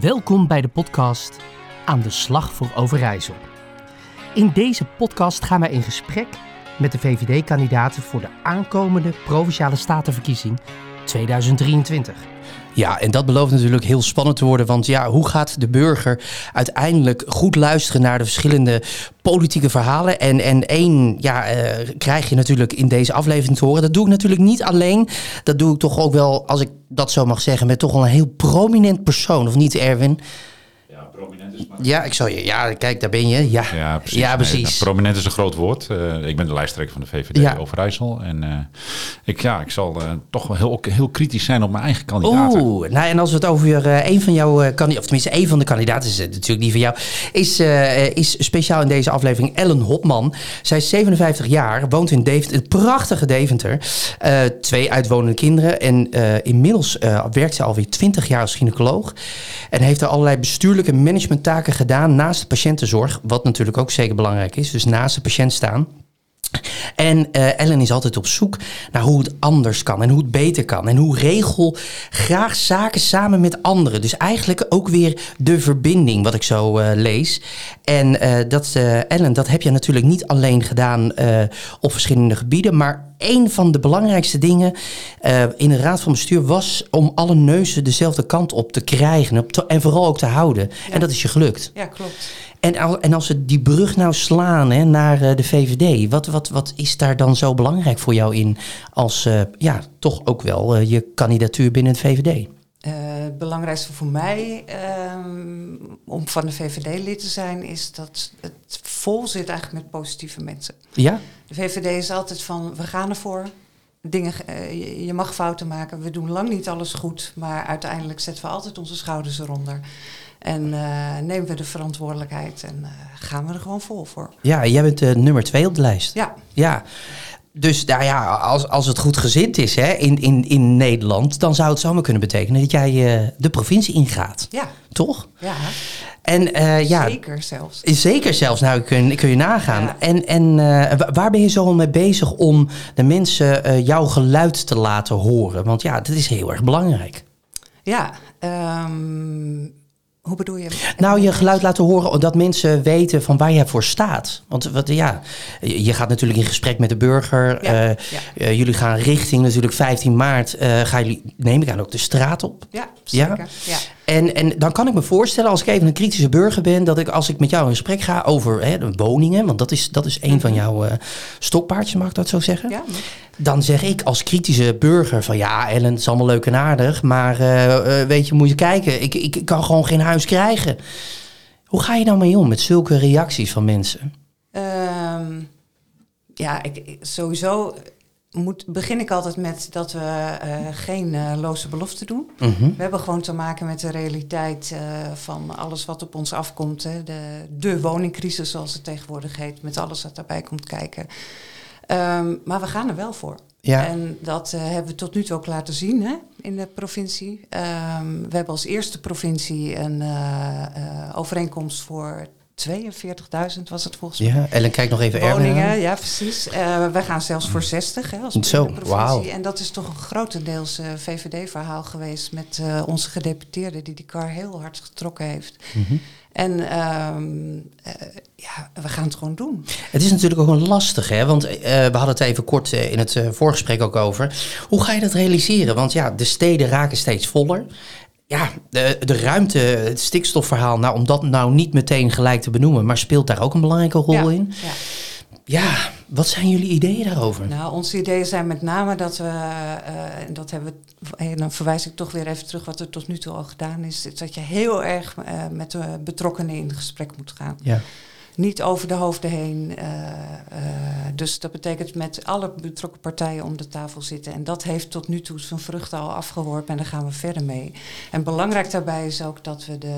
Welkom bij de podcast Aan de Slag voor Overijssel. In deze podcast gaan wij in gesprek met de VVD-kandidaten voor de aankomende Provinciale Statenverkiezing 2023. Ja, en dat belooft natuurlijk heel spannend te worden. Want ja, hoe gaat de burger uiteindelijk goed luisteren naar de verschillende politieke verhalen? En, en één ja, eh, krijg je natuurlijk in deze aflevering te horen. Dat doe ik natuurlijk niet alleen. Dat doe ik toch ook wel, als ik dat zo mag zeggen, met toch wel een heel prominent persoon. Of niet, Erwin? Prominent is maar... Ja, ik zal je. Ja, kijk, daar ben je. Ja, Ja, precies. Ja, Nee, nou, prominent is een groot woord. Eh, ik ben de lijsttrekker van de VVD Ja. Overijssel. En eh, ik, ja, ik zal eh, toch wel heel, heel kritisch zijn op mijn eigen kandidaten. Oeh, nou en als we het over eh, een van jouw kandidaten, of tenminste een van de kandidaten, is het natuurlijk die van jou, is, eh, is speciaal in deze aflevering Ellen Hopman. Zij is 57 jaar, woont in Deventer, het prachtige Deventer. Eh, twee uitwonende kinderen en eh, inmiddels eh, werkt ze alweer 20 jaar als gynaecoloog. En heeft er allerlei bestuurlijke managementtaken gedaan naast de patiëntenzorg, wat natuurlijk ook zeker belangrijk is. Dus naast de patiënt staan. En eh, Ellen is altijd op zoek naar hoe het anders kan en hoe het beter kan. En hoe regel graag zaken samen met anderen. Dus eigenlijk ook weer de verbinding, wat ik zo eh, lees. En eh, dat, Ellen, dat heb je natuurlijk niet alleen gedaan op verschillende gebieden. Maar een van de belangrijkste dingen eh, in de Raad van Bestuur was om alle neuzen dezelfde kant op te krijgen. op te- en vooral ook te houden. En dat is je gelukt. Ja, klopt. En, al- en als we die brug nou slaan hè, naar eh, de VVD, wat, wat, wat is daar dan zo belangrijk voor jou in als eh, ja, toch ook wel je kandidatuur binnen het VVD? Eh, het belangrijkste voor mij ehm, om van de VVD lid te zijn, is dat het vol zit eigenlijk met positieve mensen. Ja? De VVD is altijd van, we gaan ervoor. Dingen, eh, je, mag fouten maken. We doen lang niet alles goed, maar uiteindelijk zetten we altijd onze schouders eronder. En eh, nemen we de verantwoordelijkheid en eh, gaan we er gewoon vol voor. Ja, jij bent eh, nummer twee op de lijst. Ja, Ja. Dus nou ja, als, als het goed gezind is hè, in, in, in Nederland, dan zou het zomaar kunnen betekenen dat jij eh, de provincie ingaat. ja, Toch? ja. En eh, ja, zeker zelfs. Zeker zelfs, nou kun, kun je nagaan. Ja. En, en eh, wa- waar ben je zo mee bezig om de mensen jouw geluid te laten horen? Want ja, dat is heel erg belangrijk. Ja, ehm, hoe bedoel je? Nou, je geluid laten horen dat mensen weten van waar je voor staat. Want wat, ja, je gaat natuurlijk in gesprek met de burger. Ja, Eh, ja. eh, jullie gaan richting natuurlijk 15 maart. eh gaan jullie, neem ik aan, ook de straat op. Ja, Ja? zeker. Ja. En, en dan kan ik me voorstellen, als ik even een kritische burger ben, dat ik als ik met jou in gesprek ga over hè, woningen, want dat is, dat is een van jouw eh, stokpaardjes, mag ik dat zo zeggen? Ja, Dan zeg ik als kritische burger van ja, Ellen, het is allemaal leuk en aardig, maar eh, eh, weet je, moet je kijken, ik, ik kan gewoon geen huis krijgen. Hoe ga je nou mee om met zulke reacties van mensen? Ehm, ja ik- sowieso moet, begin ik altijd met dat we eh, geen eh, loze beloften doen. Mhm. We hebben gewoon te maken met de realiteit eh, van alles wat op ons afkomt. Hè. De, de woningcrisis, zoals het tegenwoordig heet, met alles wat daarbij komt kijken. Ehm, maar we gaan er wel voor. Ja. En dat hebben we tot nu toe ook laten zien hè, in de provincie. Ehm, we hebben als eerste provincie een overeenkomst voor 42.000 was het volgens mij. Ja, Ellen, kijk nog even Erwin. Woningen, ja precies. Eh wij gaan zelfs voor 60 hè, als Zo, provincie. wauw. En dat is toch een grotendeels eh, VVD-verhaal geweest met eh, onze gedeputeerde die die kar heel hard getrokken heeft. Mhm. En ehm, eh, ja, we gaan het gewoon doen. Het is natuurlijk ook een lastig, hè? Want we hadden het even kort in het voorgesprek ook over. Hoe ga je dat realiseren? Want ja, de steden raken steeds voller. Ja, de, de ruimte, het stikstofverhaal, nou, om dat nou niet meteen gelijk te benoemen, maar speelt daar ook een belangrijke rol ja, in? Ja. Ja, wat zijn jullie ideeën daarover? Nou, onze ideeën zijn met name dat we, eh, en dat hebben we, en dan verwijs ik toch weer even terug wat er tot nu toe al gedaan is, is dat je heel erg eh, met de betrokkenen in gesprek moet gaan. Ja. Niet over de hoofden heen. eh, eh, dus dat betekent met alle betrokken partijen om de tafel zitten. En dat heeft tot nu toe zijn vruchten al afgeworpen en daar gaan we verder mee. En belangrijk daarbij is ook dat we de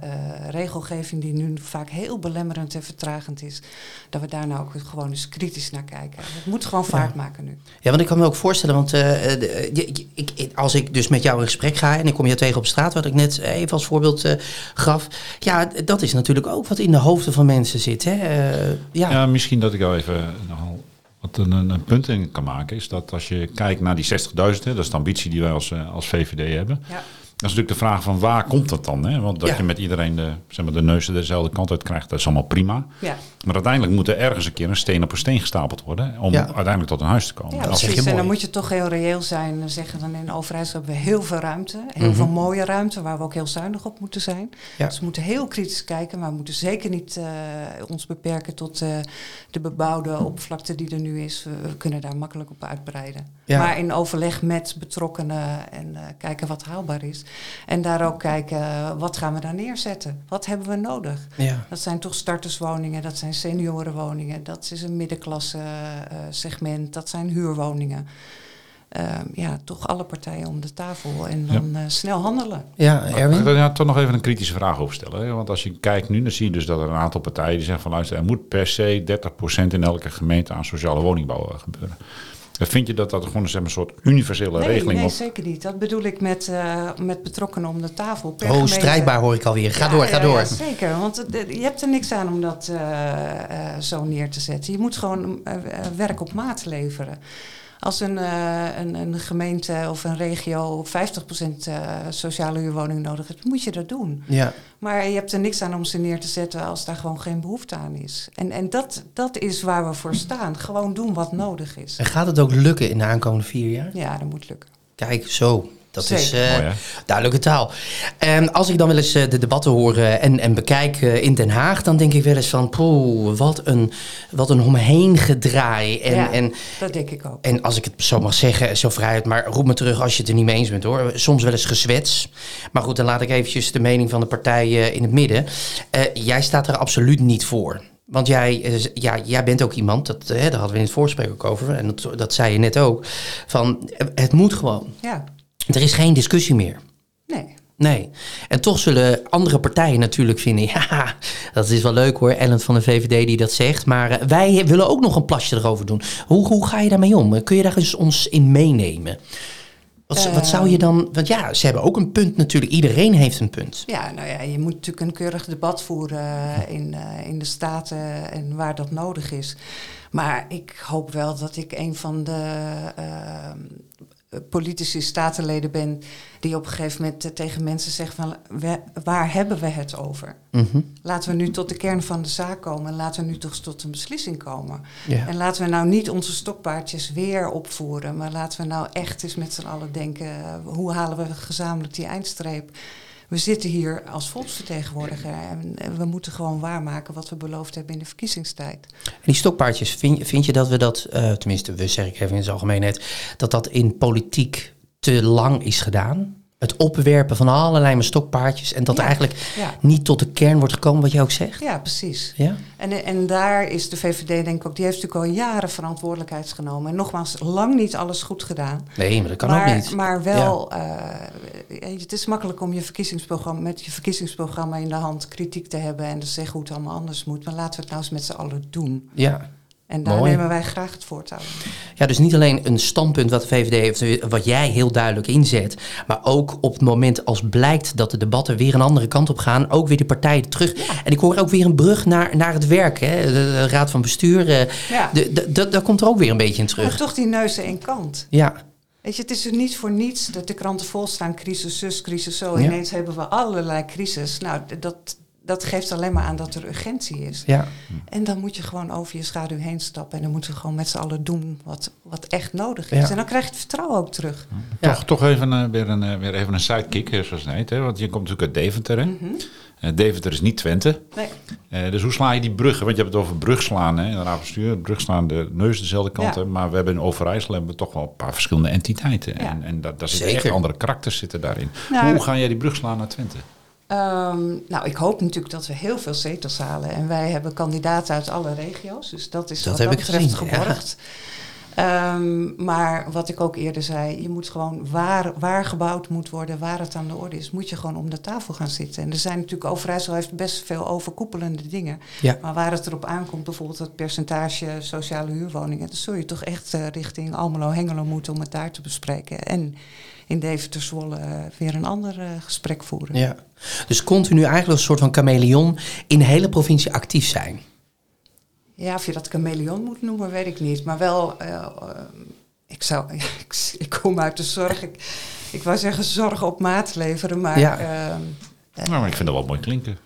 eh, regelgeving, die nu vaak heel belemmerend en vertragend is, dat we daar nou ook gewoon eens kritisch naar kijken. Het moet gewoon vaart maken nu. Ja, want ik kan me ook voorstellen, want de- ik, als ik dus met jou in gesprek ga en ik kom je tegen op straat, wat ik net even als voorbeeld gaf, ja, dat is natuurlijk ook wat in de hoofden van mensen zit. Hè? Eh, ja. Ja, misschien dat ik jou even nogal wat een, een, punt in kan maken. Is dat als je kijkt naar die 60.000, hè, dat is de ambitie die wij als, eh, als VVD hebben. Ja. Dat is natuurlijk de vraag van waar komt dat dan? Hè? Want dat Ja. je met iedereen de, zeg maar, de neuzen dezelfde kant uit krijgt, dat is allemaal prima. Ja, Maar uiteindelijk moet er ergens een keer een steen op een steen gestapeld worden om Ja. uiteindelijk tot een huis te komen. ja En precies. En dan moet je toch heel reëel zijn. Dan zeggen dan in Overijssel hebben we heel veel ruimte. Heel veel mooie ruimte waar we ook heel zuinig op moeten zijn. Dus we moeten heel kritisch kijken. Maar we moeten zeker niet eh, ons beperken tot eh, de bebouwde oppervlakte die er nu is. We, we kunnen daar makkelijk op uitbreiden. Maar in overleg met betrokkenen en eh, kijken wat haalbaar is. En daar ook kijken, eh, wat gaan we daar neerzetten? Wat hebben we nodig? Ja. Dat zijn toch starterswoningen, dat zijn seniorenwoningen, dat is een middenklasse eh, segment, dat zijn huurwoningen. Ehm, ja, toch alle partijen om de tafel en dan eh, snel handelen. Ja, Mag ik Erwin? er ja, toch nog even een kritische vraag over stellen? Hè? Want als je kijkt nu, dan zie je dus dat er een aantal partijen die zeggen van luister, er moet per se 30% in elke gemeente aan sociale woningbouw gebeuren. Dan vind je dat dat gewoon zeg maar, een soort universele Nee, regeling nee op zeker niet. Dat bedoel ik met, eh, met betrokkenen om de tafel. Per Oh, gemeente. strijdbaar hoor ik alweer. Ga Ja, door, ga ja, door. ja, zeker, want het- je hebt er niks aan om dat eh, eh, zo neer te zetten. Je moet gewoon eh, eh, werk op maat leveren. Als een, eh, een, een gemeente of een regio 50% eh, sociale huurwoning nodig heeft, moet je dat doen. Ja. Maar je hebt er niks aan om ze neer te zetten als daar gewoon geen behoefte aan is. En, en dat, dat is waar we voor staan. Gewoon doen wat nodig is. En gaat het ook lukken in de aankomende vier jaar? Ja, dat moet lukken. Kijk, zo. Dat is eh, Mooi, hè? duidelijke taal. En als ik dan wel eens eh, de debatten hoor eh, en, en bekijk eh, in Den Haag, dan denk ik wel eens van, poeh, wat een, wat een omheen gedraai. En, ja, en, dat denk ik ook. en als ik het zo mag zeggen, zo vrijheid, maar roep me terug als je het er niet mee eens bent hoor. Soms wel eens gezwets. Maar goed, dan laat ik eventjes de mening van de partij eh, in het midden. Eh, jij staat er absoluut niet voor. Want jij, ja, jij bent ook iemand, dat, eh, daar hadden we in het voorgesprek ook over, en dat, dat zei je net ook, van het moet gewoon. Ja, Er is geen discussie meer. nee. Nee. En toch zullen andere partijen natuurlijk vinden, ja, dat is wel leuk hoor, Ellen van de VVD die dat zegt, maar eh, wij willen ook nog een plasje erover doen. Hoe, hoe ga je daarmee om? Kun je daar eens ons in meenemen? Wat, wat zou je dan, want ja, ze hebben ook een punt natuurlijk, iedereen heeft een punt. Ja, nou ja, je moet natuurlijk een keurig debat voeren eh, in, eh, in de Staten en waar dat nodig is. Maar ik hoop wel dat ik een van de politici, statenleden ben die op een gegeven moment eh, tegen mensen zegt van "We- waar hebben we het over? Mhm. Laten we nu tot de kern van de zaak komen en laten we nu toch tot een beslissing komen. En laten we nou niet onze stokpaardjes weer opvoeren, maar laten we nou echt eens met z'n allen denken, eh, hoe halen we gezamenlijk die eindstreep? We zitten hier als volksvertegenwoordiger en we moeten gewoon waarmaken wat we beloofd hebben in de verkiezingstijd. En die stokpaardjes, vind, vind je dat we dat, eh, tenminste, we zeg ik even in zijn algemeenheid, dat dat in politiek te lang is gedaan? Het opwerpen van allerlei stokpaardjes en dat Ja. eigenlijk Ja, niet tot de kern wordt gekomen, wat je ook zegt? ja precies. Ja? En, en daar is de VVD denk ik ook, die heeft natuurlijk al jaren verantwoordelijkheid genomen. En nogmaals, lang niet alles goed gedaan. Nee, maar dat kan maar, ook niet. Maar wel, eh, het is makkelijk om je verkiezingsprogramma, met je verkiezingsprogramma in de hand kritiek te hebben en te zeggen hoe het allemaal anders moet. Maar laten we het nou eens met z'n allen doen. Ja. En daar Mooi. nemen wij graag het voortouw. ja, dus niet alleen een standpunt wat de VVD heeft, wat jij heel duidelijk inzet, maar ook op het moment als blijkt dat de debatten weer een andere kant op gaan, ook weer de partijen terug. En ik hoor ook weer een brug naar, naar het werk, hè? De, de raad van bestuur, eh, Ja, daar komt er ook weer een beetje in maar terug. toch die neuzen in kant. Ja, Weet je, het is er niet voor niets dat de kranten vol staan, crisis zus, crisis zo. Ja. Ineens hebben we allerlei crisis. Nou, dat, dat geeft alleen maar aan dat er urgentie is. ja. En dan moet je gewoon over je schaduw heen stappen. En dan moeten we gewoon met z'n allen doen wat, wat echt nodig is. Ja. En dan krijg je het vertrouwen ook terug. Ja. Toch, toch even, eh, weer, een, eh, weer even een sidekick, eh, zoals het heet. Hè? Want je komt natuurlijk uit Deventer. Hè? Mhm. Eh, Deventer is niet Twente. Nee. Eh, dus hoe sla je die bruggen? Want je hebt het over brugslaan. Hè? In de bestuur, brugslaan, de neus dezelfde kant. Ja. hè. Maar we hebben in Overijssel hebben we toch wel een paar verschillende entiteiten. Ja. En, en daar, daar zitten echt andere karakters zitten daarin. Nou, hoe ga jij die brug slaan naar Twente? Ehm, nou, ik hoop natuurlijk dat we heel veel zetels halen. En wij hebben kandidaten uit alle regio's. Dus dat is Dat wat heb dat ik gezien, ja. geborgd. Ehm, maar wat ik ook eerder zei, je moet gewoon waar, waar gebouwd moet worden, waar het aan de orde is, moet je gewoon om de tafel gaan zitten. En er zijn natuurlijk, Overijssel heeft best veel overkoepelende dingen. Ja. Maar waar het erop aankomt, bijvoorbeeld het percentage sociale huurwoningen, dan zul je toch echt eh, richting Almelo, Hengelo moeten om het daar te bespreken. En in Deventer, Zwolle eh, weer een ander eh, gesprek voeren. Ja. Dus continu eigenlijk een soort van chameleon in de hele provincie actief zijn. Ja, of je dat chameleon moet noemen, weet ik niet. Maar wel eh, ik zou, ik, ik kom uit de zorg. Ik, ik wou zeggen zorg op maat leveren, maar Ja. ehm, Nou, maar ik vind dat wel mooi klinken.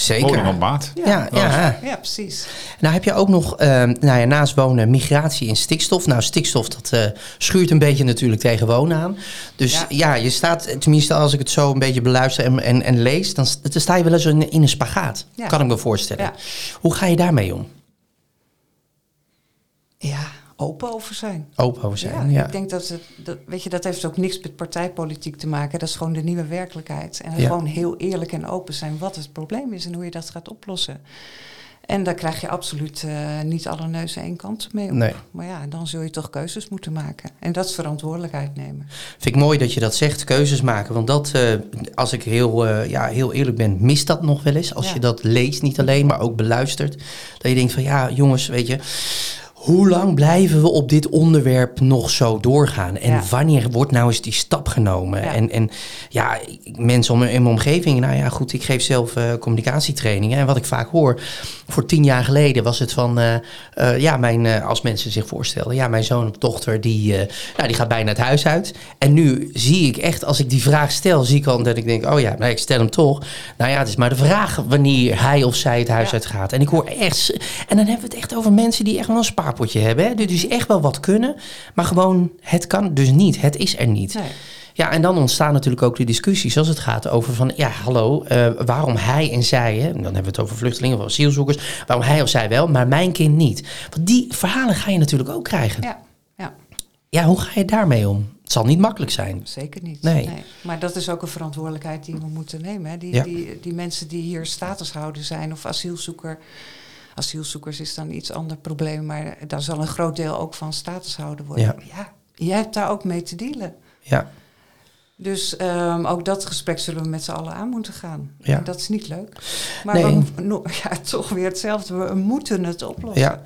Zeker. Woning op maat. Ja, ja. ja, precies. Nou heb je ook nog, eh, nou ja, naast wonen, migratie en stikstof. Nou, stikstof, dat eh, schuurt een beetje natuurlijk tegen wonen aan. Dus ja. Ja. je staat, tenminste als ik het zo een beetje beluister en, en, en lees, dan, sta je wel eens in, in een spagaat. Ja. Kan ik me voorstellen. Ja. Hoe ga je daarmee om? Ja, open over zijn. Open over zijn. Ja, Ik denk dat het, dat, weet je, dat heeft ook niks met partijpolitiek te maken. Dat is gewoon de nieuwe werkelijkheid. En Ja. gewoon heel eerlijk en open zijn wat het probleem is en hoe je dat gaat oplossen. En daar krijg je absoluut eh, niet alle neuzen één kant mee op. Nee. Maar ja, dan zul je toch keuzes moeten maken. En dat is verantwoordelijkheid nemen. Vind ik mooi dat je dat zegt, keuzes maken. Want dat, eh, als ik heel, eh, ja, heel eerlijk ben, mist dat nog wel eens. Als Ja. je dat leest, niet alleen, maar ook beluistert. Dat je denkt van, ja jongens, weet je... Hoe lang blijven we op dit onderwerp nog zo doorgaan? En Ja. wanneer wordt nou eens die stap genomen? Ja. En, en ja, mensen om, in mijn omgeving, nou ja, goed, ik geef zelf eh, communicatietrainingen. En wat ik vaak hoor, voor tien jaar geleden was het van, eh, eh, ja, mijn, als mensen zich voorstellen, ja, mijn zoon of dochter, die, nou, die gaat bijna het huis uit. En nu zie ik echt, als ik die vraag stel, zie ik al dat ik denk, oh ja, nou, ik stel hem toch. Nou ja, het is maar de vraag wanneer hij of zij het huis Ja. uit gaat. En ik hoor echt, en dan hebben we het echt over mensen die echt wel een spaarpotje hebben. Hè? Dus echt wel wat kunnen, maar gewoon, het kan dus niet. Het is er niet. Nee. Ja, en dan ontstaan natuurlijk ook de discussies als het gaat over van, ja, hallo, eh, waarom hij en zij, hè, dan hebben we het over vluchtelingen of asielzoekers, waarom hij of zij wel, maar mijn kind niet. Want die verhalen ga je natuurlijk ook krijgen. Ja, Ja, ja, hoe ga je daarmee om? Het zal niet makkelijk zijn. zeker niet. Nee. Maar dat is ook een verantwoordelijkheid die we moeten nemen. Hè. Die, Ja. die, die mensen die hier statushouder zijn of asielzoeker. Asielzoekers is dan iets ander probleem, maar daar zal een groot deel ook van statushouder worden. Ja. ja, jij hebt daar ook mee te dealen. Ja, Dus ehm, ook dat gesprek zullen we met z'n allen aan moeten gaan. Ja. En dat is niet leuk. Maar Nee. we ja, toch weer hetzelfde. We moeten het oplossen. ja.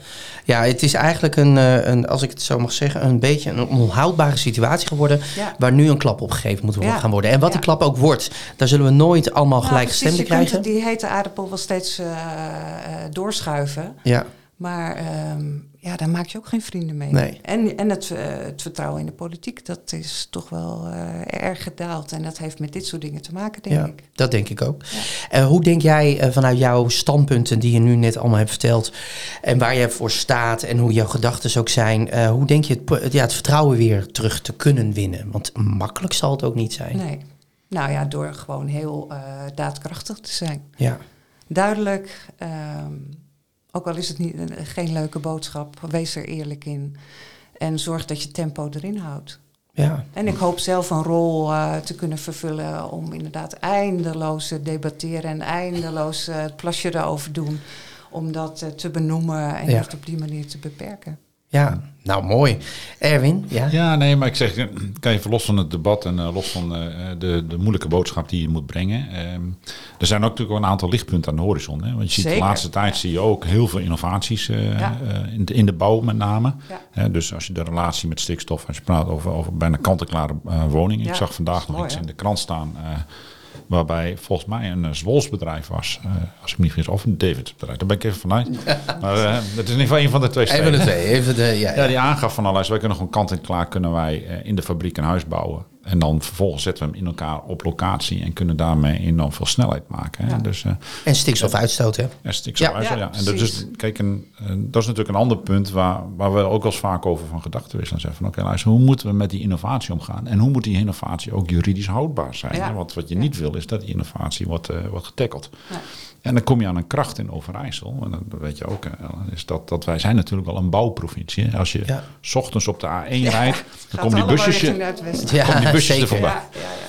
ja, het is eigenlijk een, eh, een, als ik het zo mag zeggen, een beetje een onhoudbare situatie geworden. Ja. Waar nu een klap op gegeven moet Ja. gaan worden. En wat die klap ook wordt, daar zullen we nooit allemaal Nou, gelijkgestemden precies, je kunt krijgen. die hete aardappel wel steeds eh, eh, doorschuiven. Ja, Maar ehm, ja, daar maak je ook geen vrienden mee. Nee. En, en het, eh, het vertrouwen in de politiek, dat is toch wel eh, erg gedaald. En dat heeft met dit soort dingen te maken, denk ja ik. dat denk ik ook. Eh, hoe denk jij vanuit jouw standpunten die je nu net allemaal hebt verteld... en waar je voor staat en hoe jouw gedachten ook zijn... hoe denk je het, ja, het vertrouwen weer terug te kunnen winnen? Want makkelijk zal het ook niet zijn. Nee. Nou ja, door gewoon heel daadkrachtig te zijn. Ja, Duidelijk, ehm, ook al is het niet, een- geen leuke boodschap, wees er eerlijk in. En zorg dat je tempo erin houdt. ja, En ik hoop zelf een rol eh, te kunnen vervullen om inderdaad eindeloos te debatteren en eindeloos eh, het plasje erover doen. Om dat eh, te benoemen en Ja. het op die manier te beperken. Ja. Nou, mooi. Erwin, ja? Ja, nee, maar ik zeg, kijk even los van het debat en eh, los van eh, de, de moeilijke boodschap die je moet brengen. ehm, er zijn ook natuurlijk wel een aantal lichtpunten aan de horizon. Hè? Want je ziet de laatste tijd zie je ook heel veel innovaties eh, Ja. eh, in, de, in de bouw met name. Ja. Dus als je de relatie met stikstof, als je praat over, over bijna kant-en-klare eh, woningen. Ja, Ik zag vandaag nog mooi, iets hè? in de krant staan. Eh, Waarbij volgens mij een uh, Zwolsbedrijf was, eh, als ik me niet vergis, of een Davidsbedrijf. Daar ben ik even vanuit. maar uh, het is in ieder geval een van de twee Even de twee. Even de, ja, ja, die aangaf van alles. Wij kunnen gewoon kant en klaar kunnen wij in de fabriek een huis bouwen. En dan vervolgens zetten we hem in elkaar op locatie en kunnen daarmee enorm veel snelheid maken. Hè? Ja. Dus, uh, en stikstof uitstoten. En stikstof ja, uitstoten, ja. ja. En dus, kijk, een, dat is natuurlijk een ander punt waar, waar we ook wel eens vaak over van gedachten wisselen. Zeggen van oké, okay, luister, hoe moeten we met die innovatie omgaan? En hoe moet die innovatie ook juridisch houdbaar zijn? Ja. Want wat je niet wil is dat die innovatie wordt, uh, wordt getackeld. En dan kom je aan een kracht in Overijssel. En dat weet je ook, is dat, dat wij zijn natuurlijk wel een bouwprovincie. Als je ja. s ochtends op de A1 ja, rijdt, dan komen die busjes, je, ja, kom die busjes er voorbij.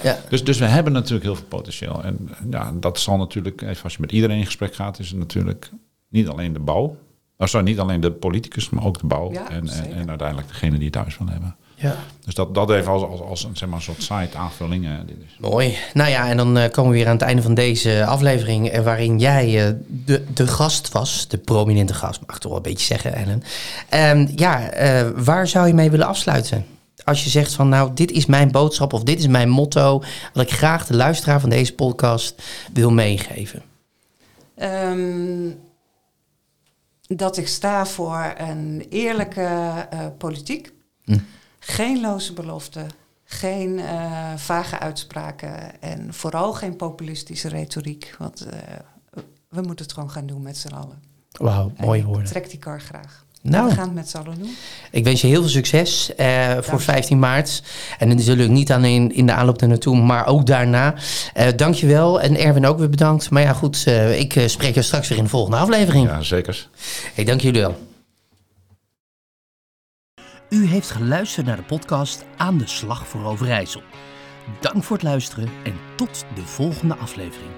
Ja, dus, dus we hebben natuurlijk heel veel potentieel. En ja, dat zal natuurlijk, even als je met iedereen in gesprek gaat, is het natuurlijk niet alleen de bouw. Oh, sorry, niet alleen de politicus, maar ook de bouw. en, en, en, uiteindelijk degene die het thuis van hebben. Ja. Dus dat, dat even als, als, als een, zeg maar, soort site aanvulling. Dit is. Mooi. Nou ja, en dan uh, komen we weer aan het einde van deze aflevering... Uh, waarin jij uh, de, de gast was, de prominente gast, mag ik toch wel een beetje zeggen, Ellen. Um, ja, uh, waar zou je mee willen afsluiten? Als je zegt van, nou, dit is mijn boodschap of dit is mijn motto... wat ik graag de luisteraar van deze podcast wil meegeven. Um, dat ik sta voor een eerlijke uh, politiek... Hm. Geen loze beloften, geen uh, vage uitspraken en vooral geen populistische retoriek. Want uh, we moeten het gewoon gaan doen met z'n allen. Wauw, mooie woorden. Trek die kar graag. Nou, we gaan het met z'n allen doen. Ik wens je heel veel succes uh, voor 15 maart. En natuurlijk niet alleen in de aanloop naartoe, maar ook daarna. Uh, dankjewel. En Erwin ook weer bedankt. Maar ja, goed, uh, ik spreek je straks weer in de volgende aflevering. Ja, zeker. Hey, dank jullie wel. U heeft geluisterd naar de podcast Aan de Slag voor Overijssel. Dank voor het luisteren en tot de volgende aflevering.